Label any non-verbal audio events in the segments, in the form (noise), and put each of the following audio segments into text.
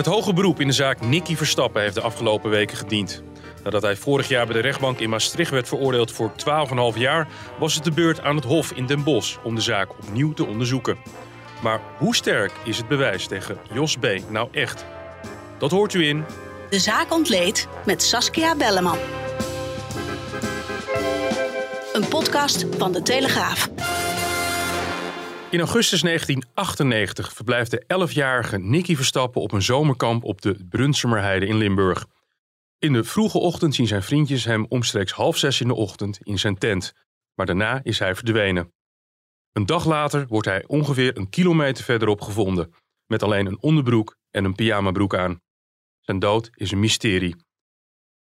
Het hoge beroep in de zaak Nicky Verstappen heeft de afgelopen weken gediend. Nadat hij vorig jaar bij de rechtbank in Maastricht werd veroordeeld voor 12,5 jaar, was het de beurt aan het Hof in Den Bosch om de zaak opnieuw te onderzoeken. Maar hoe sterk is het bewijs tegen Jos B. nou echt? Dat hoort u in. De zaak ontleed met Saskia Belleman. Een podcast van de Telegraaf. In augustus 1998 verblijft de 11-jarige Nicky Verstappen op een zomerkamp op de Brunsumerheide in Limburg. In de vroege ochtend zien zijn vriendjes hem omstreeks half zes in de ochtend in zijn tent, maar daarna is hij verdwenen. Een dag later wordt hij ongeveer een kilometer verderop gevonden, met alleen een onderbroek en een pyjamabroek aan. Zijn dood is een mysterie.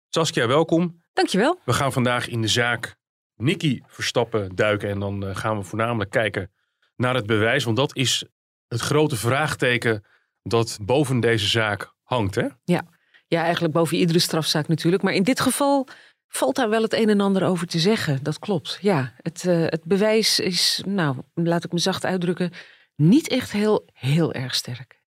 Saskia, welkom. Dankjewel. We gaan vandaag in de zaak Nicky Verstappen duiken en dan eh, gaan we voornamelijk kijken naar het bewijs, want dat is het grote vraagteken dat boven deze zaak hangt, hè? Ja. ja, eigenlijk boven iedere strafzaak natuurlijk. Maar in dit geval valt daar wel het een en ander over te zeggen. Dat klopt, ja. Het, uh, het bewijs is, nou, laat ik me zacht uitdrukken, niet echt heel, heel erg sterk.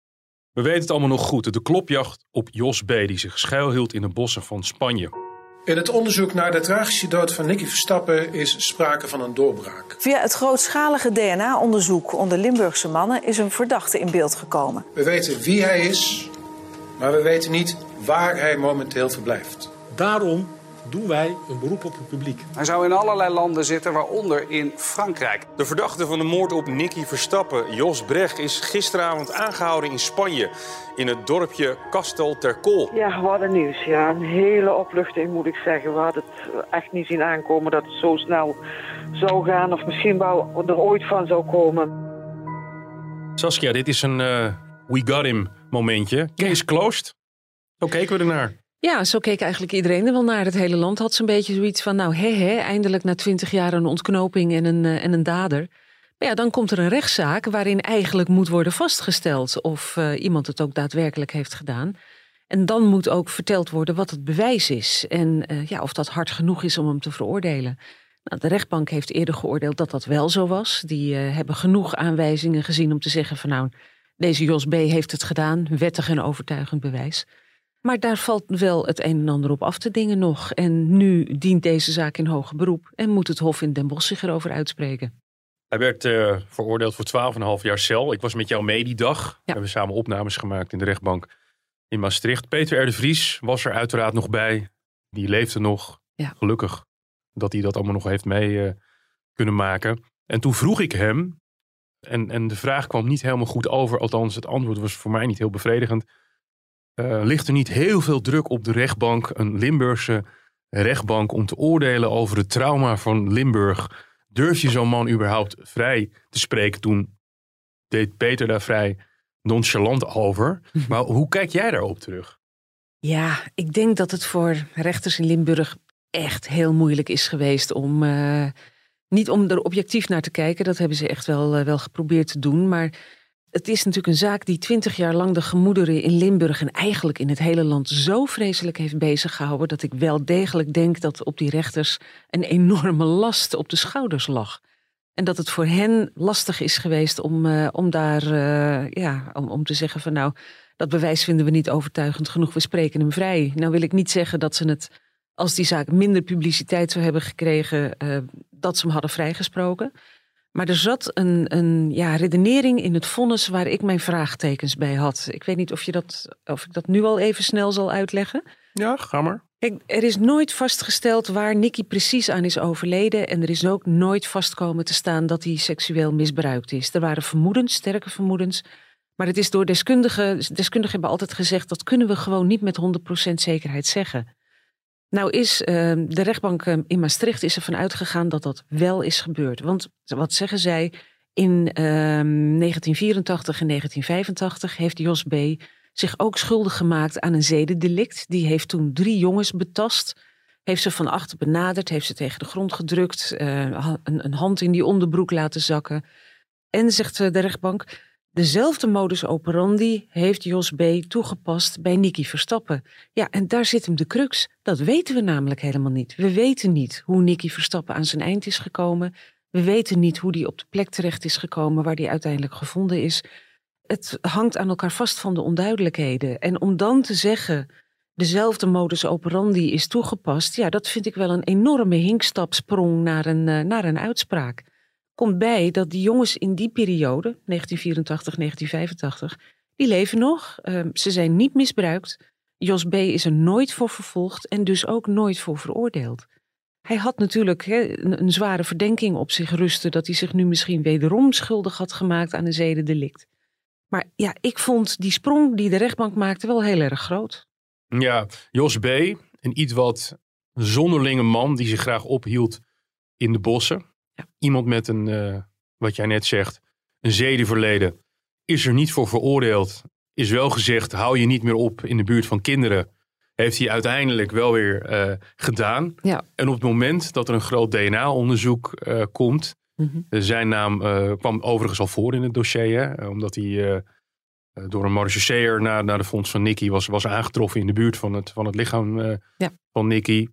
We weten het allemaal nog goed. De klopjacht op Jos B., die zich schuilhield in de bossen van Spanje. In het onderzoek naar de tragische dood van Nicky Verstappen is sprake van een doorbraak. Via het grootschalige DNA-onderzoek onder Limburgse mannen is een verdachte in beeld gekomen. We weten wie hij is, maar we weten niet waar hij momenteel verblijft. Daarom doen wij een beroep op het publiek. Hij zou in allerlei landen zitten, waaronder in Frankrijk. De verdachte van de moord op Nicky Verstappen, Jos Brecht, is gisteravond aangehouden in Spanje. In het dorpje Castel Tercol. Ja, wat een nieuws. Ja, een hele opluchting moet ik zeggen. We hadden het echt niet zien aankomen dat het zo snel zou gaan. Of misschien wel er ooit van zou komen. Saskia, dit is een uh, we got him momentje. Case closed. Zo keken we ernaar. Ja, zo keek eigenlijk iedereen er wel naar. Het hele land had zo'n beetje zoiets van, nou hé, eindelijk na twintig jaar een ontknoping en een, uh, en een dader. Maar ja, dan komt er een rechtszaak waarin eigenlijk moet worden vastgesteld of uh, iemand het ook daadwerkelijk heeft gedaan. En dan moet ook verteld worden wat het bewijs is en uh, ja, of dat hard genoeg is om hem te veroordelen. Nou, de rechtbank heeft eerder geoordeeld dat dat wel zo was. Die hebben genoeg aanwijzingen gezien om te zeggen van nou, deze Jos B. heeft het gedaan, wettig en overtuigend bewijs. Maar daar valt wel het een en ander op af te dingen nog. En nu dient deze zaak in hoger beroep en moet het Hof in Den Bosch zich erover uitspreken. Hij werd uh, veroordeeld voor 12,5 jaar cel. Ik was met jou mee die dag. Ja. We hebben samen opnames gemaakt in de rechtbank in Maastricht. Peter R. de Vries was er uiteraard nog bij. Die leefde nog. Ja. Gelukkig dat hij dat allemaal nog heeft mee uh, kunnen maken. En toen vroeg ik hem, en, en de vraag kwam niet helemaal goed over. Althans, het antwoord was voor mij niet heel bevredigend. Uh, ligt er niet heel veel druk op de rechtbank, een Limburgse rechtbank, om te oordelen over het trauma van Limburg? Durf je zo'n man überhaupt vrij te spreken? Toen deed Peter daar vrij nonchalant over. Maar hoe kijk jij daarop terug? Ja, ik denk dat het voor rechters in Limburg echt heel moeilijk is geweest om. Uh, niet om er objectief naar te kijken, dat hebben ze echt wel, uh, wel geprobeerd te doen. Maar het is natuurlijk een zaak die twintig jaar lang de gemoederen in Limburg en eigenlijk in het hele land zo vreselijk heeft beziggehouden dat ik wel degelijk denk dat op die rechters een enorme last op de schouders lag. En dat het voor hen lastig is geweest om, uh, om daar, uh, ja, om, om te zeggen van nou, dat bewijs vinden we niet overtuigend genoeg, we spreken hem vrij. Nou wil ik niet zeggen dat ze het, als die zaak minder publiciteit zou hebben gekregen, uh, dat ze hem hadden vrijgesproken. Maar er zat een, een ja, redenering in het vonnis waar ik mijn vraagtekens bij had. Ik weet niet of, je dat, of ik dat nu al even snel zal uitleggen. Ja, ga maar. Kijk, er is nooit vastgesteld waar Nicky precies aan is overleden. En er is ook nooit vastkomen te staan dat hij seksueel misbruikt is. Er waren vermoedens, sterke vermoedens. Maar het is door deskundigen, deskundigen hebben altijd gezegd... dat kunnen we gewoon niet met 100% zekerheid zeggen. Nou is uh, de rechtbank in Maastricht is ervan uitgegaan dat dat wel is gebeurd. Want wat zeggen zij? In 1984 ehm, en 1985 heeft Jos B. zich ook schuldig gemaakt aan een zedendelict. Die heeft toen drie jongens betast. Heeft ze van achter benaderd, heeft ze tegen de grond gedrukt, uh, een, een hand in die onderbroek laten zakken. En zegt de rechtbank, Dezelfde modus operandi heeft Jos B. toegepast bij Nicky Verstappen. Ja, en daar zit hem de crux. Dat weten we namelijk helemaal niet. We weten niet hoe Nicky Verstappen aan zijn eind is gekomen. We weten niet hoe die op de plek terecht is gekomen waar die uiteindelijk gevonden is. Het hangt aan elkaar vast van de onduidelijkheden. En om dan te zeggen, dezelfde modus operandi is toegepast, ja, dat vind ik wel een enorme hinkstapsprong naar een, eh, naar een uitspraak komt bij dat die jongens in die periode, 1984, 1985, die leven nog. Ehm, ze zijn niet misbruikt. Jos B. is er nooit voor vervolgd en dus ook nooit voor veroordeeld. Hij had natuurlijk een, zware verdenking op zich rusten dat hij zich nu misschien wederom schuldig had gemaakt aan een zedendelict. Maar ja, ik vond die sprong die de rechtbank maakte wel heel erg groot. Ja, Jos B., een iets wat zonderlinge man die zich graag ophield in de bossen. Iemand met een, uh, wat jij net zegt, een zedenverleden, is er niet voor veroordeeld. Is wel gezegd, hou je niet meer op in de buurt van kinderen. Heeft hij uiteindelijk wel weer uh, gedaan. Ja. En op het moment dat er een groot DNA-onderzoek uh, komt. Mm -hmm. Zijn naam kwam overigens al voor in het dossier. Hè, omdat hij door een marechausseur naar, naar de fonds van Nicky was, was aangetroffen in de buurt van het, van het lichaam ja. van Nicky.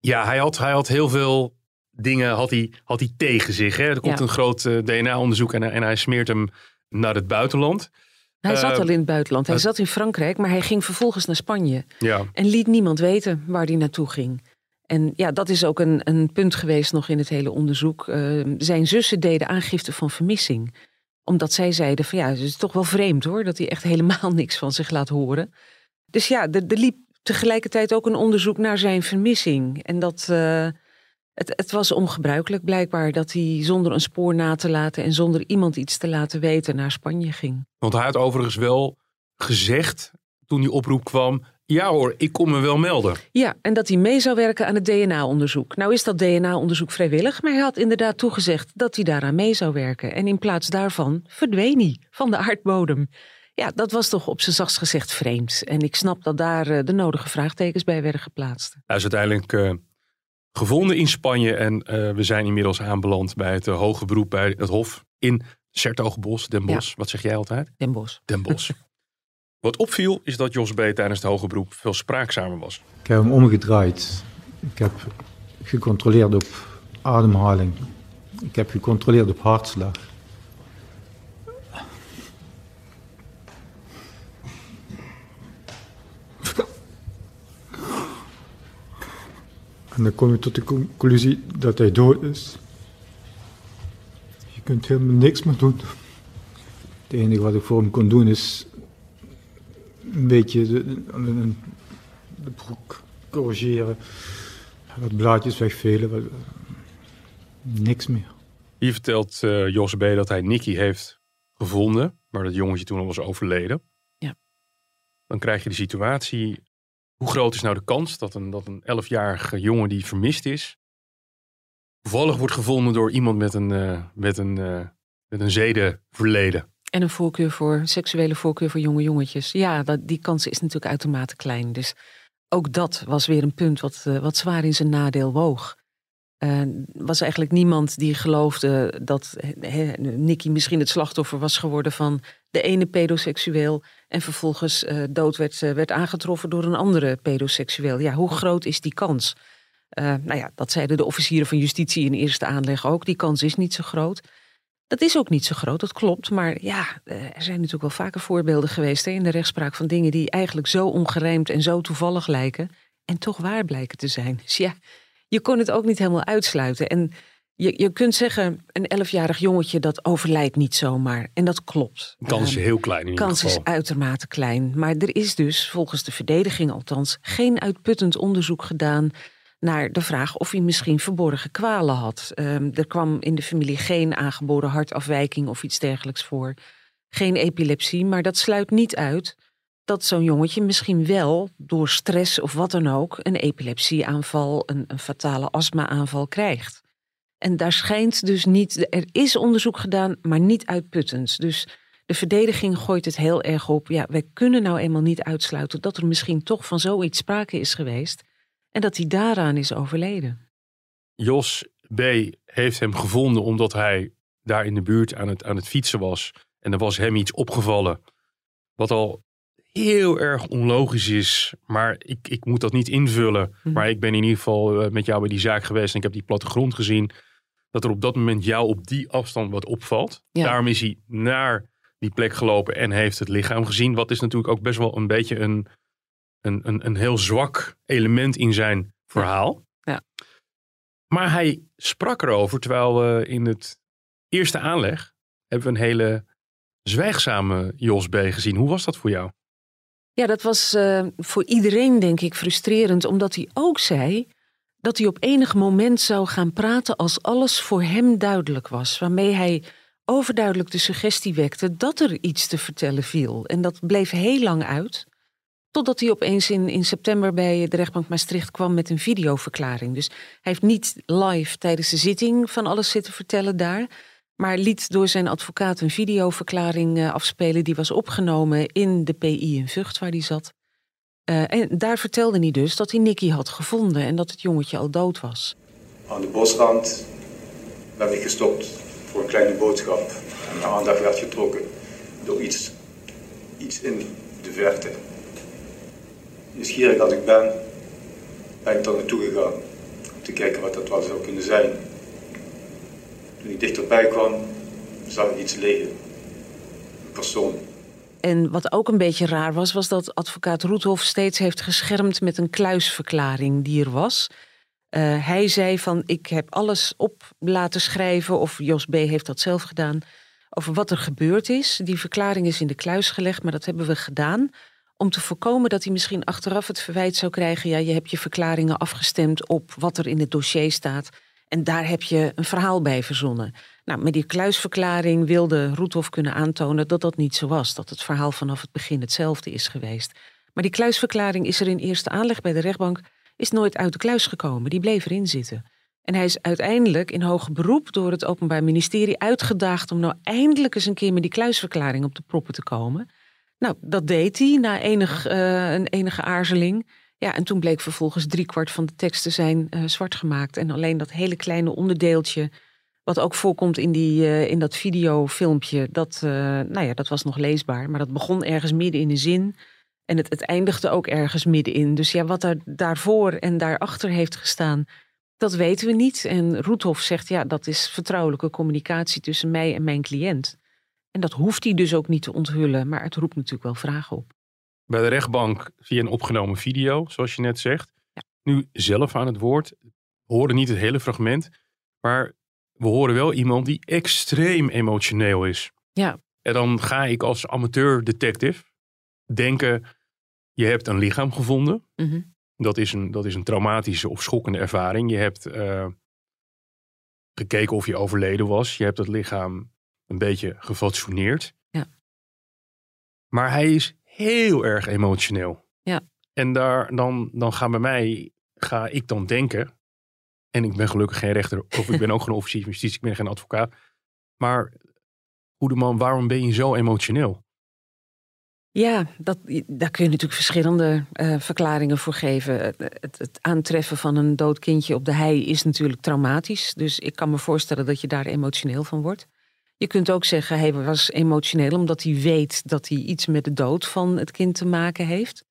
Ja, hij had, hij had heel veel dingen had hij, had hij tegen zich. Hè? Er komt een groot uh, DNA-onderzoek en, en hij smeert hem naar het buitenland. Hij zat al in het buitenland. Hij zat in Frankrijk, maar hij ging vervolgens naar Spanje. Ja. En liet niemand weten waar hij naartoe ging. En ja, dat is ook een, een punt geweest nog in het hele onderzoek. Uh, zijn zussen deden aangifte van vermissing. Omdat zij zeiden van ja, het is toch wel vreemd hoor... dat hij echt helemaal (laughs) niks van zich laat horen. Dus ja, er, er liep tegelijkertijd ook een onderzoek naar zijn vermissing. En dat... Uh, het, het, was ongebruikelijk blijkbaar dat hij zonder een spoor na te laten en zonder iemand iets te laten weten naar Spanje ging. Want hij had overigens wel gezegd toen die oproep kwam: ja hoor, ik kom me wel melden. Ja, en dat hij mee zou werken aan het DNA-onderzoek. Nou is dat DNA-onderzoek vrijwillig, maar hij had inderdaad toegezegd dat hij daaraan mee zou werken. En in plaats daarvan verdween hij van de aardbodem. Ja, dat was toch op zijn zachtst gezegd vreemd. En ik snap dat daar eh, de nodige vraagtekens bij werden geplaatst. Hij is uiteindelijk uh, gevonden in Spanje. En uh, we zijn inmiddels aanbeland bij het uh, hoge beroep bij het Hof in Sertogenbos, Den Bosch. Ja. Wat zeg jij altijd? Den Bosch. Den Bosch. (laughs) Wat opviel is dat Jos B. tijdens het hoge beroep veel spraakzamer was. Ik heb hem omgedraaid. Ik heb gecontroleerd op ademhaling. Ik heb gecontroleerd op hartslag. En dan kom je tot de conclusie dat hij dood is. Je kunt helemaal niks meer doen. Het enige wat ik voor hem kon doen is een beetje de, de, de broek corrigeren, wat blaadjes wegvelen, wat, niks meer. Hier vertelt uh, Jos B. dat hij Nicky heeft gevonden, maar dat jongetje toen al was overleden. Ja. Dan krijg je de situatie hoe groot is nou de kans dat een, dat een 11-jarige jongen die vermist is, toevallig wordt gevonden door iemand met een, uh, met een, uh, met een zedenverleden? En een voorkeur voor, seksuele voorkeur voor jonge jongetjes. Ja, dat, die kans is natuurlijk uitermate klein. Dus ook dat was weer een punt wat, uh, wat zwaar in zijn nadeel woog. Er was eigenlijk niemand die geloofde dat he, Nicky misschien het slachtoffer was geworden van de ene pedoseksueel en vervolgens uh, dood werd, uh, werd aangetroffen door een andere pedoseksueel. Ja, hoe groot is die kans? Uh, nou ja, dat zeiden de officieren van justitie in eerste aanleg ook. Die kans is niet zo groot. Dat is ook niet zo groot, dat klopt. Maar ja, er zijn natuurlijk wel vaker voorbeelden geweest hè, in de rechtspraak van dingen die eigenlijk zo ongerijmd en zo toevallig lijken en toch waar blijken te zijn. Dus ja, je kon het ook niet helemaal uitsluiten. En je, je kunt zeggen, een elfjarig jongetje dat overlijdt niet zomaar. En dat klopt. De kans is heel klein. De kans is uitermate klein. Maar er is dus, volgens de verdediging althans, geen uitputtend onderzoek gedaan naar de vraag of hij misschien verborgen kwalen had. Um, er kwam in de familie geen aangeboren hartafwijking of iets dergelijks voor. Geen epilepsie, maar dat sluit niet uit dat zo'n jongetje misschien wel door stress of wat dan ook een epilepsieaanval, een, een fatale astma-aanval krijgt. En daar schijnt dus niet, er is onderzoek gedaan, maar niet uitputtend. Dus de verdediging gooit het heel erg op. Ja, wij kunnen nou eenmaal niet uitsluiten dat er misschien toch van zoiets sprake is geweest. En dat hij daaraan is overleden. Jos B. heeft hem gevonden omdat hij daar in de buurt aan het, aan het fietsen was. En er was hem iets opgevallen. Wat al heel erg onlogisch is. Maar ik, ik moet dat niet invullen. Mhm. Maar ik ben in ieder geval eh, met jou bij die zaak geweest. En ik heb die plattegrond gezien. Dat er op dat moment jou op die afstand wat opvalt. Ja. Daarom is hij naar die plek gelopen en heeft het lichaam gezien. Wat is natuurlijk ook best wel een beetje een, een, een, een heel zwak element in zijn verhaal. Ja. Maar hij sprak erover, terwijl we in het eerste aanleg hebben we een hele zwijgzame Jos B. gezien. Hoe was dat voor jou? Ja, dat was eh, voor iedereen denk ik frustrerend, omdat hij ook zei dat hij op enig moment zou gaan praten als alles voor hem duidelijk was. Waarmee hij overduidelijk de suggestie wekte dat er iets te vertellen viel. En dat bleef heel lang uit. Totdat hij opeens in, in september bij de rechtbank Maastricht kwam met een videoverklaring. Dus hij heeft niet live tijdens de zitting van alles zitten vertellen daar. Maar liet door zijn advocaat een videoverklaring uh, afspelen. Die was opgenomen in de PI in Vught waar hij zat. Uh, en daar vertelde hij dus dat hij Nicky had gevonden en dat het jongetje al dood was. Aan de bosrand ben ik gestopt voor een kleine boodschap. En mijn aandacht werd getrokken door iets, iets in de verte. Nieuwsgierig als ik ben, ben ik daar naartoe gegaan. Om te kijken wat dat wel zou kunnen zijn. Toen ik dichterbij kwam, zag ik iets liggen. Een persoon. En wat ook een beetje raar was, was dat advocaat Roethoff steeds heeft geschermd met een kluisverklaring die er was. Uh, hij zei van, ik heb alles op laten schrijven, of Jos B. heeft dat zelf gedaan, over wat er gebeurd is. Die verklaring is in de kluis gelegd, maar dat hebben we gedaan om te voorkomen dat hij misschien achteraf het verwijt zou krijgen, ja, je hebt je verklaringen afgestemd op wat er in het dossier staat. En daar heb je een verhaal bij verzonnen. Nou, met die kluisverklaring wilde Roethoff kunnen aantonen dat dat niet zo was. Dat het verhaal vanaf het begin hetzelfde is geweest. Maar die kluisverklaring is er in eerste aanleg bij de rechtbank... is nooit uit de kluis gekomen. Die bleef erin zitten. En hij is uiteindelijk in hoger beroep door het Openbaar Ministerie uitgedaagd... om nou eindelijk eens een keer met die kluisverklaring op de proppen te komen. Nou, dat deed hij na enig, uh, een enige aarzeling... Ja, en toen bleek vervolgens driekwart van de tekst te zijn uh, zwart gemaakt. En alleen dat hele kleine onderdeeltje, wat ook voorkomt in, die, uh, in dat videofilmpje, dat, uh, nou ja, dat was nog leesbaar. Maar dat begon ergens midden in de zin. En het, het eindigde ook ergens middenin. Dus ja, wat er daarvoor en daarachter heeft gestaan, dat weten we niet. En Roethoff zegt, ja, dat is vertrouwelijke communicatie tussen mij en mijn cliënt. En dat hoeft hij dus ook niet te onthullen, maar het roept natuurlijk wel vragen op bij de rechtbank via een opgenomen video, zoals je net zegt. Ja. Nu zelf aan het woord. We horen niet het hele fragment, maar we horen wel iemand die extreem emotioneel is. Ja. En dan ga ik als amateur detective denken, je hebt een lichaam gevonden. Mm -hmm. dat, is een, dat is een traumatische of schokkende ervaring. Je hebt uh, gekeken of je overleden was. Je hebt het lichaam een beetje gefatsoeneerd. Ja. Maar hij is heel erg emotioneel. Ja. En daar, dan, dan gaan bij mij, ga ik dan denken, en ik ben gelukkig geen rechter, of ik ben ook geen officier van justitie, ik ben geen advocaat. Maar, goede man, waarom ben je zo emotioneel? Ja, dat, daar kun je natuurlijk verschillende uh, verklaringen voor geven. Het, het, het, aantreffen van een dood kindje op de hei is natuurlijk traumatisch. Dus ik kan me voorstellen dat je daar emotioneel van wordt. Je kunt ook zeggen, hij was emotioneel omdat hij weet dat hij iets met de dood van het kind te maken heeft.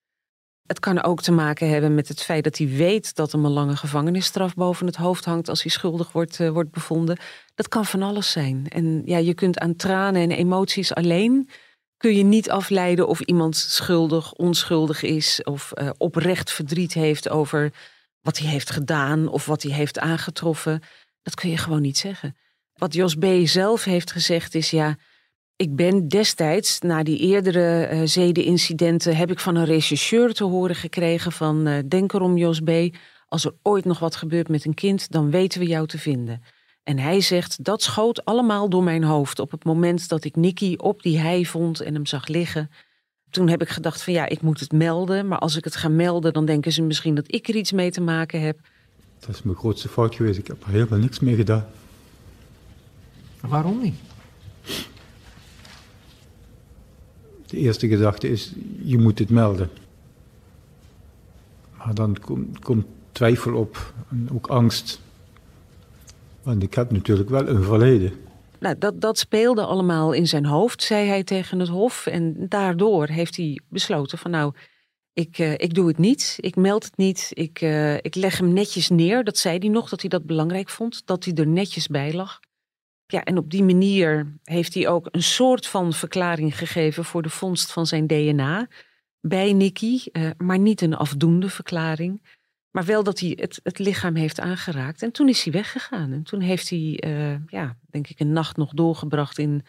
Het kan ook te maken hebben met het feit dat hij weet dat hem een lange gevangenisstraf boven het hoofd hangt als hij schuldig wordt, uh, wordt bevonden. Dat kan van alles zijn. En ja, je kunt aan tranen en emoties alleen kun je niet afleiden of iemand schuldig, onschuldig is of uh, oprecht verdriet heeft over wat hij heeft gedaan of wat hij heeft aangetroffen. Dat kun je gewoon niet zeggen. Wat Jos B. zelf heeft gezegd is ja, ik ben destijds, na die eerdere uh, zedenincidenten, heb ik van een rechercheur te horen gekregen van uh, denk erom Jos B., als er ooit nog wat gebeurt met een kind, dan weten we jou te vinden. En hij zegt, dat schoot allemaal door mijn hoofd op het moment dat ik Nicky op die hei vond en hem zag liggen. Toen heb ik gedacht van ja, ik moet het melden, maar als ik het ga melden, dan denken ze misschien dat ik er iets mee te maken heb. Dat is mijn grootste fout geweest. Ik heb er helemaal niks mee gedaan. Waarom niet? Eerste gedachte is, je moet het melden. Maar dan komt, twijfel op en ook angst. Want ik heb natuurlijk wel een verleden. Nou, dat, dat speelde allemaal in zijn hoofd, zei hij tegen het Hof. En daardoor heeft hij besloten van nou, ik, uh, ik doe het niet, ik meld het niet, ik, uh, ik leg hem netjes neer. Dat zei hij nog, dat hij dat belangrijk vond, dat hij er netjes bij lag. Ja, en op die manier heeft hij ook een soort van verklaring gegeven voor de vondst van zijn DNA bij Nicky, uh, maar niet een afdoende verklaring. Maar wel dat hij het, het lichaam heeft aangeraakt. En toen is hij weggegaan. En toen heeft hij, uh, ja, denk ik, een nacht nog doorgebracht in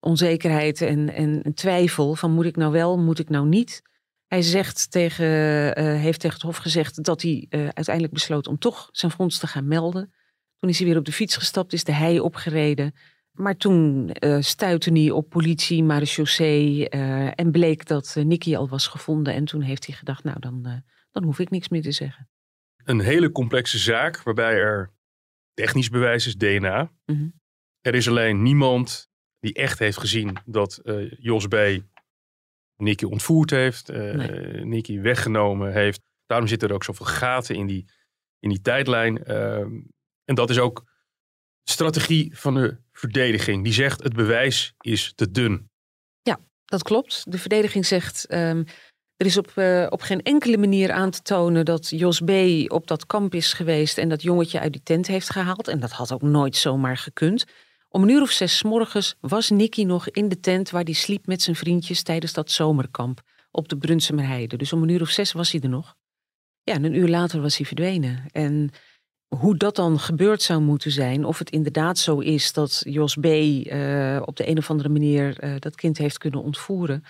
onzekerheid en, en, twijfel. Van moet ik nou wel, moet ik nou niet? Hij zegt tegen, uh, heeft tegen het Hof gezegd dat hij uiteindelijk besloot om toch zijn vondst te gaan melden. Toen is hij weer op de fiets gestapt, is de hei opgereden. Maar toen uh, stuitte hij op politie, marechaussee uh, en bleek dat uh, Nicky al was gevonden. En toen heeft hij gedacht, nou dan, dan hoef ik niks meer te zeggen. Een hele complexe zaak waarbij er technisch bewijs is, DNA. Mm -hmm. Er is alleen niemand die echt heeft gezien dat Jos B. Nicky ontvoerd heeft, nee. Nicky weggenomen heeft. Daarom zitten er ook zoveel gaten in die, in die tijdlijn. Ehm, en dat is ook strategie van de verdediging. Die zegt het bewijs is te dun. Ja, dat klopt. De verdediging zegt um, er is op, uh, op geen enkele manier aan te tonen dat Jos B. op dat kamp is geweest en dat jongetje uit die tent heeft gehaald. En dat had ook nooit zomaar gekund. Om een uur of zes morgens was Nicky nog in de tent waar hij sliep met zijn vriendjes tijdens dat zomerkamp op de Brunsemerheide. Dus om een uur of zes was hij er nog. Ja, en een uur later was hij verdwenen. En hoe dat dan gebeurd zou moeten zijn, of het inderdaad zo is dat Jos B. Uh, op de een of andere manier uh, dat kind heeft kunnen ontvoeren.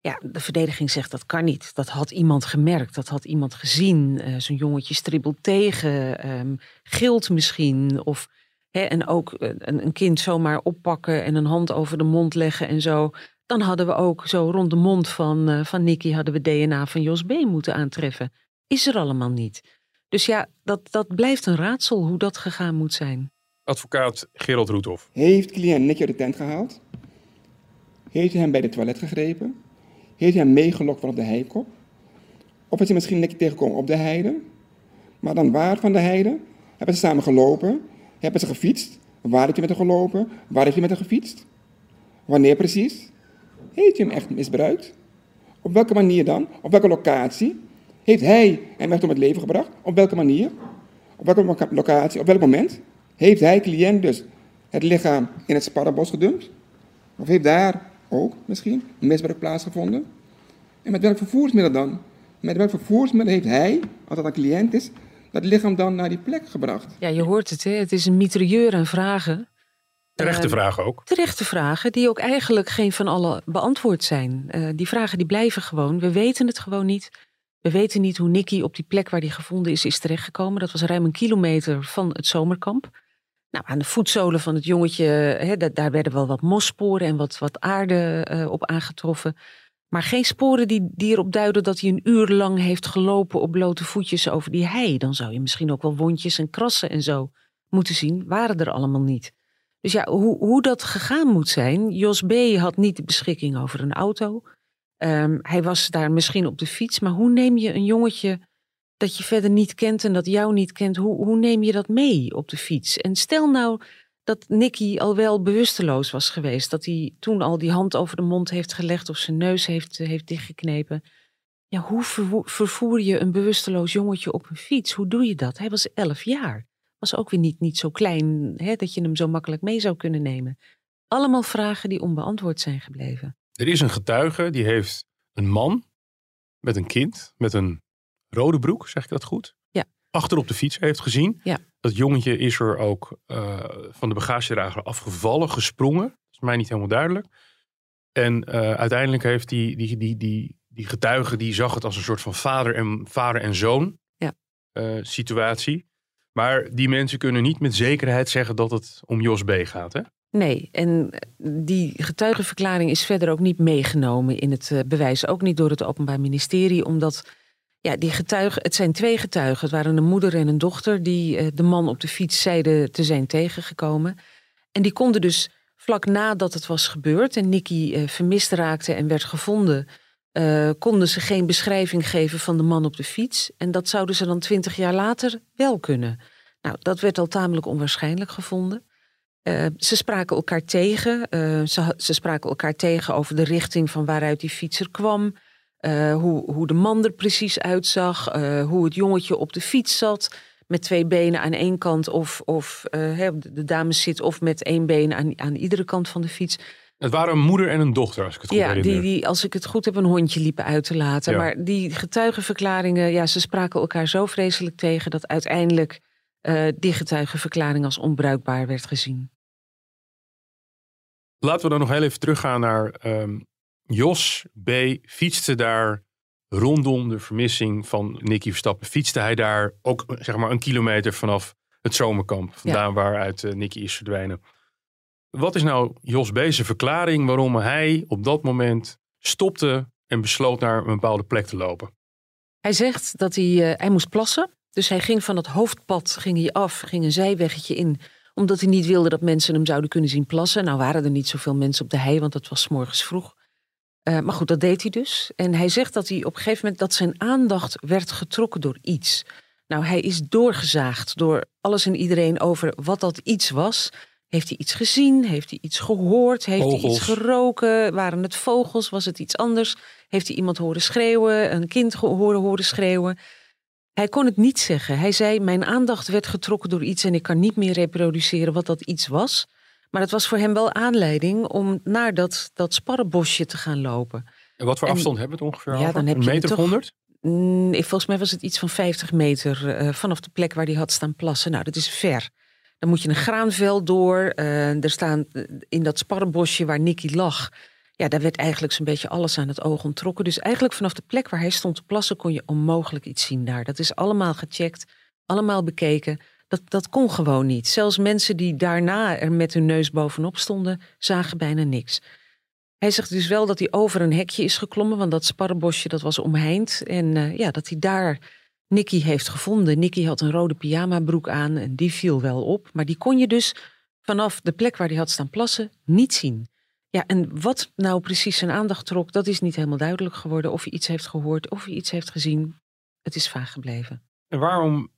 Ja, de verdediging zegt dat kan niet. Dat had iemand gemerkt, dat had iemand gezien. Uh, Zo'n jongetje stribbelt tegen, um, gilt misschien. Of, hè, en ook een, een kind zomaar oppakken en een hand over de mond leggen en zo. Dan hadden we ook zo rond de mond van, van Nicky hadden we DNA van Jos B. moeten aantreffen. Is er allemaal niet. Dus ja, dat, dat blijft een raadsel hoe dat gegaan moet zijn. Advocaat Gerald Roethoff. Heeft cliënt Nicky uit de tent gehaald? Heeft hij hem bij de toilet gegrepen? Heeft hij hem meegelokt vanaf de heikop? Of is hij misschien Nicky tegengekomen op de heide? Maar dan waar van de heide? Hebben ze samen gelopen? Hebben ze gefietst? Waar heeft hij met hem gelopen? Waar heeft hij met hem gefietst? Wanneer precies? Heeft hij hem echt misbruikt? Op welke manier dan? Op welke locatie? Heeft hij hem echt om het leven gebracht? Op welke manier? Op welke locatie? Op welk moment? Heeft hij, cliënt dus, het lichaam in het sparrenbos gedumpt? Of heeft daar ook misschien misbruik plaatsgevonden? En met welk vervoersmiddel dan? Met welk vervoersmiddel heeft hij, als dat een cliënt is, dat lichaam dan naar die plek gebracht? Ja, je hoort het, hè? het is een mitrailleur aan vragen. Terechte uh, vragen ook. Terechte vragen, die ook eigenlijk geen van alle beantwoord zijn. Uh, die vragen die blijven gewoon. We weten het gewoon niet. We weten niet hoe Nicky op die plek waar hij gevonden is, is terechtgekomen. Dat was ruim een kilometer van het zomerkamp. Nou, aan de voetzolen van het jongetje, daar werden wel wat mossporen en wat, wat aarde uh, op aangetroffen. Maar geen sporen die, die erop duiden dat hij een uur lang heeft gelopen op blote voetjes over die hei. Dan zou je misschien ook wel wondjes en krassen en zo moeten zien. Waren er allemaal niet. Dus ja, hoe, hoe dat gegaan moet zijn. Jos B. had niet de beschikking over een auto. Um, hij was daar misschien op de fiets, maar hoe neem je een jongetje dat je verder niet kent en dat jou niet kent, hoe, hoe neem je dat mee op de fiets? En stel nou dat Nicky al wel bewusteloos was geweest, dat hij toen al die hand over de mond heeft gelegd of zijn neus heeft, heeft dichtgeknepen. Ja, hoe vervoer je een bewusteloos jongetje op een fiets? Hoe doe je dat? Hij was elf jaar. Was ook weer niet, niet zo klein hè, dat je hem zo makkelijk mee zou kunnen nemen. Allemaal vragen die onbeantwoord zijn gebleven. Er is een getuige die heeft een man met een kind met een rode broek, zeg ik dat goed? Ja. Achter op de fiets heeft gezien. Ja. Dat jongetje is er ook uh, van de bagagedrager afgevallen, gesprongen. Dat is mij niet helemaal duidelijk. En uh, uiteindelijk heeft die, die, die, die, die getuige, die zag het als een soort van vader en, vader en zoon ja. uh, situatie. Maar die mensen kunnen niet met zekerheid zeggen dat het om Jos B. gaat, hè? Nee, en die getuigenverklaring is verder ook niet meegenomen in het bewijs. Ook niet door het Openbaar Ministerie, omdat ja, die getuigen, het zijn twee getuigen. Het waren een moeder en een dochter die de man op de fiets zeiden te zijn tegengekomen. En die konden dus vlak nadat het was gebeurd en Nicky uh, vermist raakte en werd gevonden, konden ze geen beschrijving geven van de man op de fiets. En dat zouden ze dan twintig jaar later wel kunnen. Nou, dat werd al tamelijk onwaarschijnlijk gevonden. Uh, ze spraken elkaar tegen. Ze, ze, spraken elkaar tegen over de richting van waaruit die fietser kwam. hoe, hoe de man er precies uitzag. hoe het jongetje op de fiets zat met twee benen aan één kant of, of de dames zit of met één been aan, aan iedere kant van de fiets. Het waren een moeder en een dochter, als ik het goed ja, herinner. Die, die, als ik het goed heb, een hondje liepen uit te laten. Ja. Maar die getuigenverklaringen, ja, ze spraken elkaar zo vreselijk tegen... dat uiteindelijk die getuigenverklaring als onbruikbaar werd gezien. Laten we dan nog heel even teruggaan naar um, Jos B. fietste daar rondom de vermissing van Nicky Verstappen fietste hij daar ook zeg maar een kilometer vanaf het zomerkamp. Vandaan ja. waaruit uh, Nicky is verdwenen. Wat is nou Jos B's verklaring waarom hij op dat moment stopte en besloot naar een bepaalde plek te lopen? Hij zegt dat hij, uh, hij moest plassen. Dus hij ging van het hoofdpad ging hij af, ging een zijweggetje in. Omdat hij niet wilde dat mensen hem zouden kunnen zien plassen. Nou waren er niet zoveel mensen op de hei, want het was morgens vroeg. Uh, maar goed, dat deed hij dus. En hij zegt dat hij op een gegeven moment dat zijn aandacht werd getrokken door iets. Nou, hij is doorgezaagd door alles en iedereen over wat dat iets was. Heeft hij iets gezien? Heeft hij iets gehoord? Heeft vogels. hij iets geroken? Waren het vogels? Was het iets anders? Heeft hij iemand horen schreeuwen? Een kind horen horen schreeuwen? Hij kon het niet zeggen. Hij zei: Mijn aandacht werd getrokken door iets en ik kan niet meer reproduceren wat dat iets was. Maar het was voor hem wel aanleiding om naar dat, dat sparrenbosje te gaan lopen. En wat voor en, afstand hebben we het ongeveer ja, over? Dan heb een je meter toch, 100? Mm, volgens mij was het iets van 50 meter uh, vanaf de plek waar hij had staan plassen. Nou, dat is ver. Dan moet je een graanveld door. Uh, er staan in dat sparrenbosje waar Nicky lag. Ja, daar werd eigenlijk zo'n beetje alles aan het oog onttrokken. Dus eigenlijk vanaf de plek waar hij stond te plassen kon je onmogelijk iets zien daar. Dat is allemaal gecheckt, allemaal bekeken. Dat, dat kon gewoon niet. Zelfs mensen die daarna er met hun neus bovenop stonden, zagen bijna niks. Hij zegt dus wel dat hij over een hekje is geklommen, want dat sparrenbosje dat was omheind. En uh, ja, dat hij daar Nicky heeft gevonden. Nicky had een rode pyjamabroek aan en die viel wel op. Maar die kon je dus vanaf de plek waar hij had staan plassen niet zien. Ja, en wat nou precies zijn aandacht trok, dat is niet helemaal duidelijk geworden. Of hij iets heeft gehoord, of hij iets heeft gezien. Het is vaag gebleven. En waarom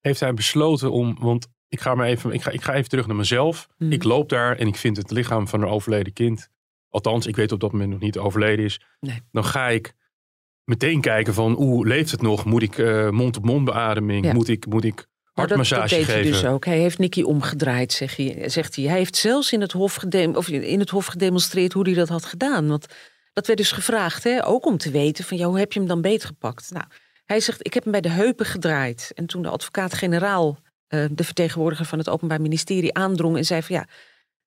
heeft hij besloten om, want ik ga, maar even, ik ga, ik ga even terug naar mezelf. Mhm. Ik loop daar en ik vind het lichaam van een overleden kind. Althans, ik weet op dat moment nog niet overleden is. Nee. Dan ga ik meteen kijken van, hoe leeft het nog? Moet ik uh, mond-op-mond beademing? Ja. Moet ik, moet ik hartmassage dat, dat deed geven? hij dus ook. Hij heeft Nicky omgedraaid, zeg hij, zegt hij. Hij heeft zelfs in het, hof gedem of in het hof gedemonstreerd hoe hij dat had gedaan. Want dat werd dus gevraagd, hè, ook om te weten van, ja, hoe heb je hem dan beetgepakt? Nou, hij zegt, ik heb hem bij de heupen gedraaid. En toen de advocaat-generaal, uh, de vertegenwoordiger van het Openbaar Ministerie, aandrong en zei van ja,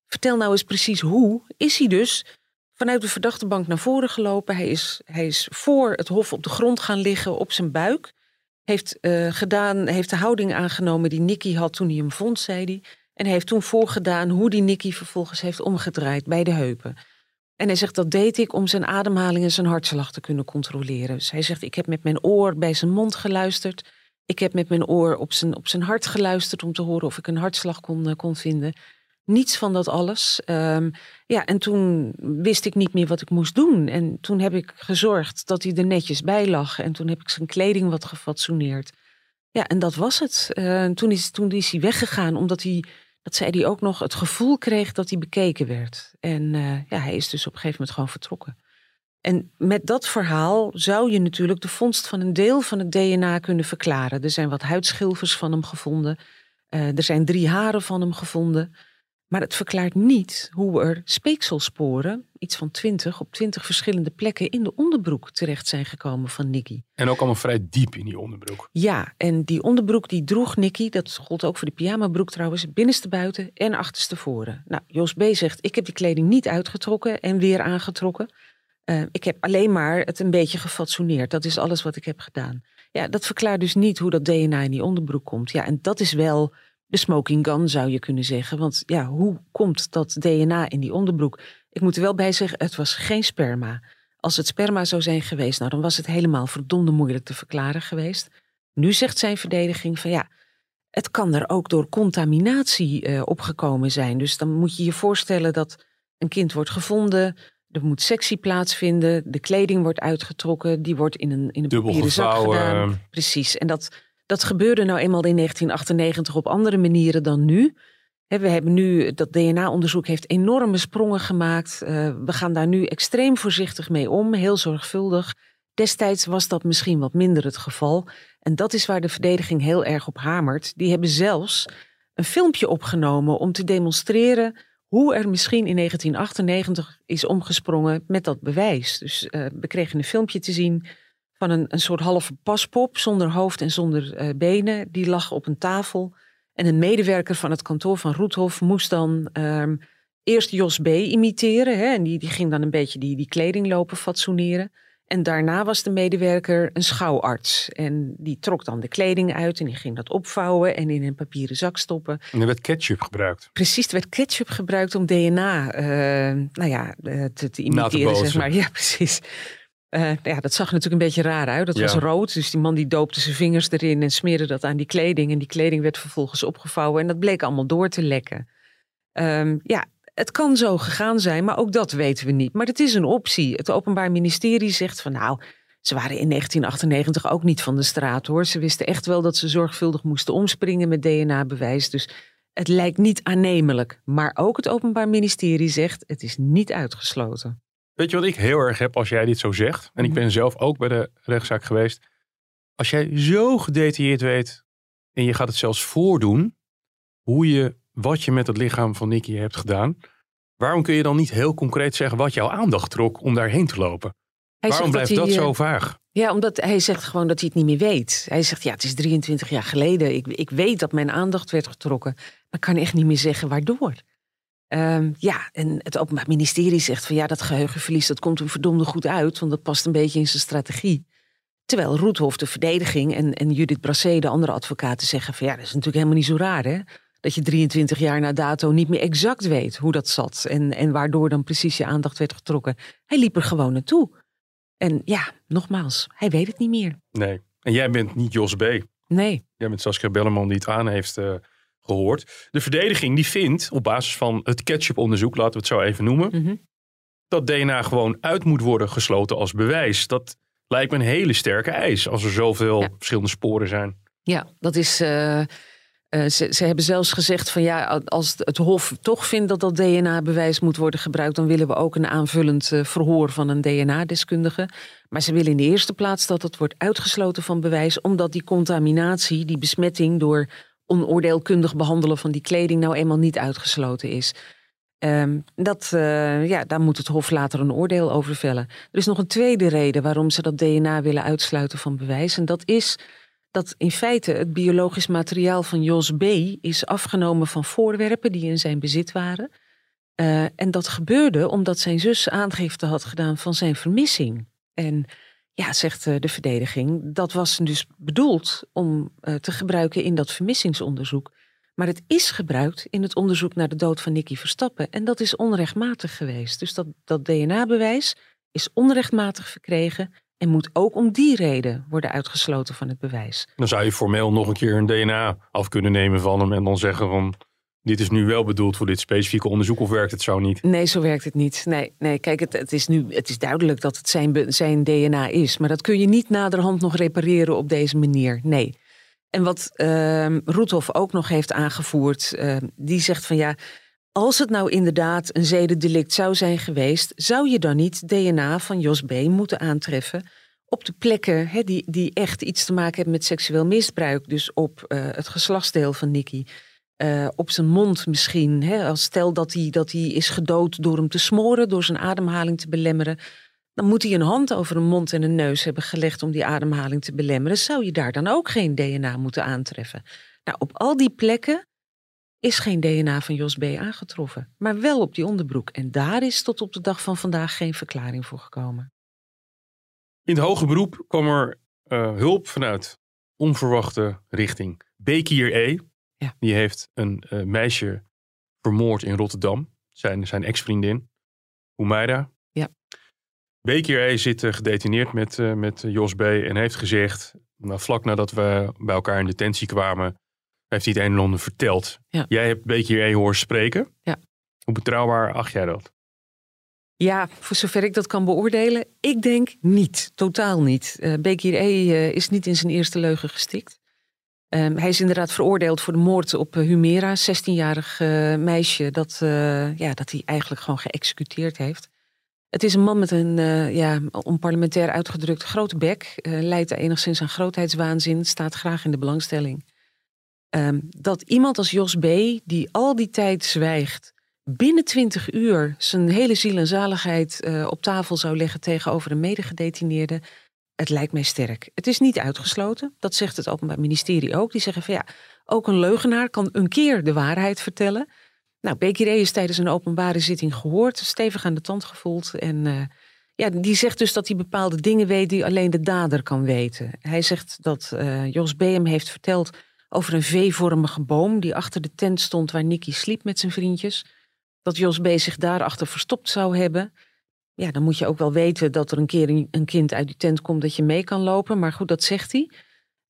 vertel nou eens precies hoe, is hij dus vanuit de verdachtebank naar voren gelopen. Hij is, hij is voor het hof op de grond gaan liggen op zijn buik. Heeft, uh, gedaan, heeft de houding aangenomen die Nicky had toen hij hem vond, zei hij. En heeft toen voorgedaan hoe die Nicky vervolgens heeft omgedraaid bij de heupen. En hij zegt dat deed ik om zijn ademhaling en zijn hartslag te kunnen controleren. Dus hij zegt ik heb met mijn oor bij zijn mond geluisterd. Ik heb met mijn oor op zijn, op zijn hart geluisterd om te horen of ik een hartslag kon, uh, kon vinden. Niets van dat alles. Um, ja, en toen wist ik niet meer wat ik moest doen. En toen heb ik gezorgd dat hij er netjes bij lag. En toen heb ik zijn kleding wat gefatsoeneerd. Ja, en dat was het. Uh, toen, is, toen is hij weggegaan omdat hij dat zei hij ook nog, het gevoel kreeg dat hij bekeken werd. En uh, ja, hij is dus op een gegeven moment gewoon vertrokken. En met dat verhaal zou je natuurlijk de vondst van een deel van het DNA kunnen verklaren. Er zijn wat huidschilfers van hem gevonden. Uh, er zijn drie haren van hem gevonden. Maar het verklaart niet hoe er speekselsporen, iets van twintig, op twintig verschillende plekken in de onderbroek terecht zijn gekomen van Nicky. En ook allemaal vrij diep in die onderbroek. Ja, en die onderbroek die droeg Nicky, dat gold ook voor de pyjamabroek trouwens, binnenste buiten en achterste voren. Nou, Jos B. zegt, ik heb die kleding niet uitgetrokken en weer aangetrokken. Uh, ik heb alleen maar het een beetje gefatsoeneerd. Dat is alles wat ik heb gedaan. Ja, dat verklaart dus niet hoe dat DNA in die onderbroek komt. Ja, en dat is wel de smoking gun, zou je kunnen zeggen. Want ja, hoe komt dat DNA in die onderbroek? Ik moet er wel bij zeggen, het was geen sperma. Als het sperma zou zijn geweest, nou, dan was het helemaal verdomde moeilijk te verklaren geweest. Nu zegt zijn verdediging van ja, Het kan er ook door contaminatie uh, opgekomen zijn. Dus dan moet je je voorstellen dat een kind wordt gevonden. Er moet sectie plaatsvinden. De kleding wordt uitgetrokken. Die wordt in een, in een papieren zak gedaan. Precies. En dat, dat gebeurde nou eenmaal in 1998 op andere manieren dan nu. We hebben nu, dat DNA-onderzoek heeft enorme sprongen gemaakt. Uh, we gaan daar nu extreem voorzichtig mee om, heel zorgvuldig. Destijds was dat misschien wat minder het geval. En dat is waar de verdediging heel erg op hamert. Die hebben zelfs een filmpje opgenomen om te demonstreren hoe er misschien in 1998 is omgesprongen met dat bewijs. Dus uh, we kregen een filmpje te zien van een, een soort halve paspop zonder hoofd en zonder uh, benen. Die lag op een tafel. En een medewerker van het kantoor van Roethof moest dan um, eerst Jos B. imiteren. Hè, en die, die ging dan een beetje die, die kleding lopen fatsoeneren. En daarna was de medewerker een schouwarts. En die trok dan de kleding uit en die ging dat opvouwen en in een papieren zak stoppen. En er werd ketchup gebruikt. Precies, er werd ketchup gebruikt om DNA uh, nou ja, uh, te, te imiteren, te zeg maar. Ja, precies. Uh, ja, dat zag natuurlijk een beetje raar uit. Dat was rood. Dus die man die doopte zijn vingers erin en smeerde dat aan die kleding. En die kleding werd vervolgens opgevouwen. En dat bleek allemaal door te lekken. Um, ja, het kan zo gegaan zijn, maar ook dat weten we niet. Maar het is een optie. Het Openbaar Ministerie zegt van nou, ze waren in 1998 ook niet van de straat hoor. Ze wisten echt wel dat ze zorgvuldig moesten omspringen met DNA-bewijs. Dus het lijkt niet aannemelijk. Maar ook het Openbaar Ministerie zegt het is niet uitgesloten. Weet je wat ik heel erg heb als jij dit zo zegt? En ik mhm. ben zelf ook bij de rechtszaak geweest. Als jij zo gedetailleerd weet en je gaat het zelfs voordoen, hoe je wat je met het lichaam van Nicky hebt gedaan. Waarom kun je dan niet heel concreet zeggen wat jouw aandacht trok om daarheen te lopen? Waarom blijft dat, zo eh, vaag? Ja, omdat hij zegt gewoon dat hij het niet meer weet. Hij zegt, ja, het is 23 jaar geleden. Ik, ik weet dat mijn aandacht werd getrokken. Maar ik kan echt niet meer zeggen waardoor. Um, ja, en het Openbaar Ministerie zegt van ja, dat geheugenverlies dat komt hem verdomde goed uit, want dat past een beetje in zijn strategie. Terwijl Roethof, de verdediging, en, en Judith Brassé, de andere advocaten, zeggen van ja, dat is natuurlijk helemaal niet zo raar hè dat je 23 jaar na dato niet meer exact weet hoe dat zat. En, en waardoor dan precies je aandacht werd getrokken. Hij liep er gewoon naartoe. En ja, nogmaals, hij weet het niet meer. Nee. En jij bent niet Jos B. Nee. Jij bent Saskia Belleman die het aan heeft uh, gehoord. De verdediging die vindt, op basis van het ketchup-onderzoek, laten we het zo even noemen, mm dat DNA gewoon uit moet worden gesloten als bewijs. Dat lijkt me een hele sterke eis als er zoveel verschillende sporen zijn. Ja, dat is. Uh, eh, ze, ze, hebben zelfs gezegd van ja, als het Hof toch vindt dat dat DNA-bewijs moet worden gebruikt, dan willen we ook een aanvullend uh, verhoor van een DNA-deskundige. Maar ze willen in de eerste plaats dat het wordt uitgesloten van bewijs, omdat die contaminatie, die besmetting door onoordeelkundig behandelen van die kleding nou eenmaal niet uitgesloten is. Um, dat, uh, ja, daar moet het Hof later een oordeel over vellen. Er is nog een tweede reden waarom ze dat DNA willen uitsluiten van bewijs. En dat is dat in feite het biologisch materiaal van Jos B. is afgenomen van voorwerpen die in zijn bezit waren. Uh, en dat gebeurde omdat zijn zus aangifte had gedaan van zijn vermissing. En ja, zegt uh, de verdediging, dat was dus bedoeld om uh, te gebruiken in dat vermissingsonderzoek. Maar het is gebruikt in het onderzoek naar de dood van Nicky Verstappen. En dat is onrechtmatig geweest. Dus dat, dat DNA-bewijs is onrechtmatig verkregen en moet ook om die reden worden uitgesloten van het bewijs. Dan zou je formeel nog een keer een DNA af kunnen nemen van hem en dan zeggen van dit is nu wel bedoeld voor dit specifieke onderzoek of werkt het zo niet? Nee, zo werkt het niet. Nee, nee kijk, het, het, is nu het is duidelijk dat het zijn, zijn DNA is. Maar dat kun je niet naderhand nog repareren op deze manier. Nee. En wat uh, ook nog heeft aangevoerd, uh, die zegt van ja, als het nou inderdaad een zedendelict zou zijn geweest, zou je dan niet DNA van Jos B. moeten aantreffen op de plekken die, die echt iets te maken hebben met seksueel misbruik. Dus op uh, het geslachtsdeel van Nicky. Uh, op zijn mond misschien. Hè, als stel dat hij, dat hij is gedood door hem te smoren, door zijn ademhaling te belemmeren. Dan moet hij een hand over een mond en een neus hebben gelegd om die ademhaling te belemmeren. Zou je daar dan ook geen DNA moeten aantreffen? Nou, op al die plekken is geen DNA van Jos B. aangetroffen, maar wel op die onderbroek. En daar is tot op de dag van vandaag geen verklaring voor gekomen. In het hoge beroep kwam er uh, hulp vanuit onverwachte richting. Bekir E. Ja. Die heeft een uh, meisje vermoord in Rotterdam. Zijn, zijn ex-vriendin, Humaira. Ja. Bekir E. zit uh, gedetineerd met, met Jos B. En heeft gezegd, nou, vlak nadat we bij elkaar in detentie kwamen heeft hij het een en ander verteld. Ja. Jij hebt E horen spreken. Ja. Hoe betrouwbaar acht jij dat? Ja, voor zover ik dat kan beoordelen, ik denk niet. Totaal niet. Uh, Bekir E. Is niet in zijn eerste leugen gestikt. Um, hij is inderdaad veroordeeld voor de moord op uh, Humera, 16-jarig meisje dat, ja, dat hij eigenlijk gewoon geëxecuteerd heeft. Het is een man met een, ja, onparlementair uitgedrukt grote bek, leidt enigszins aan grootheidswaanzin, staat graag in de belangstelling. Um, dat iemand als Jos B., die al die tijd zwijgt, binnen twintig uur zijn hele ziel en zaligheid op tafel zou leggen tegenover een medegedetineerde. Het lijkt mij sterk. Het is niet uitgesloten. Dat zegt het Openbaar Ministerie ook. Die zeggen van ja, ook een leugenaar kan een keer de waarheid vertellen. Nou, Bekiré is tijdens een openbare zitting gehoord, stevig aan de tand gevoeld. En uh, ja, die zegt dus dat hij bepaalde dingen weet die alleen de dader kan weten. Hij zegt dat uh, Jos B. hem heeft verteld over een V-vormige boom die achter de tent stond waar Nicky sliep met zijn vriendjes dat Jos B. zich daarachter verstopt zou hebben. Ja, dan moet je ook wel weten dat er een keer een kind uit die tent komt dat je mee kan lopen. Maar goed, dat zegt hij.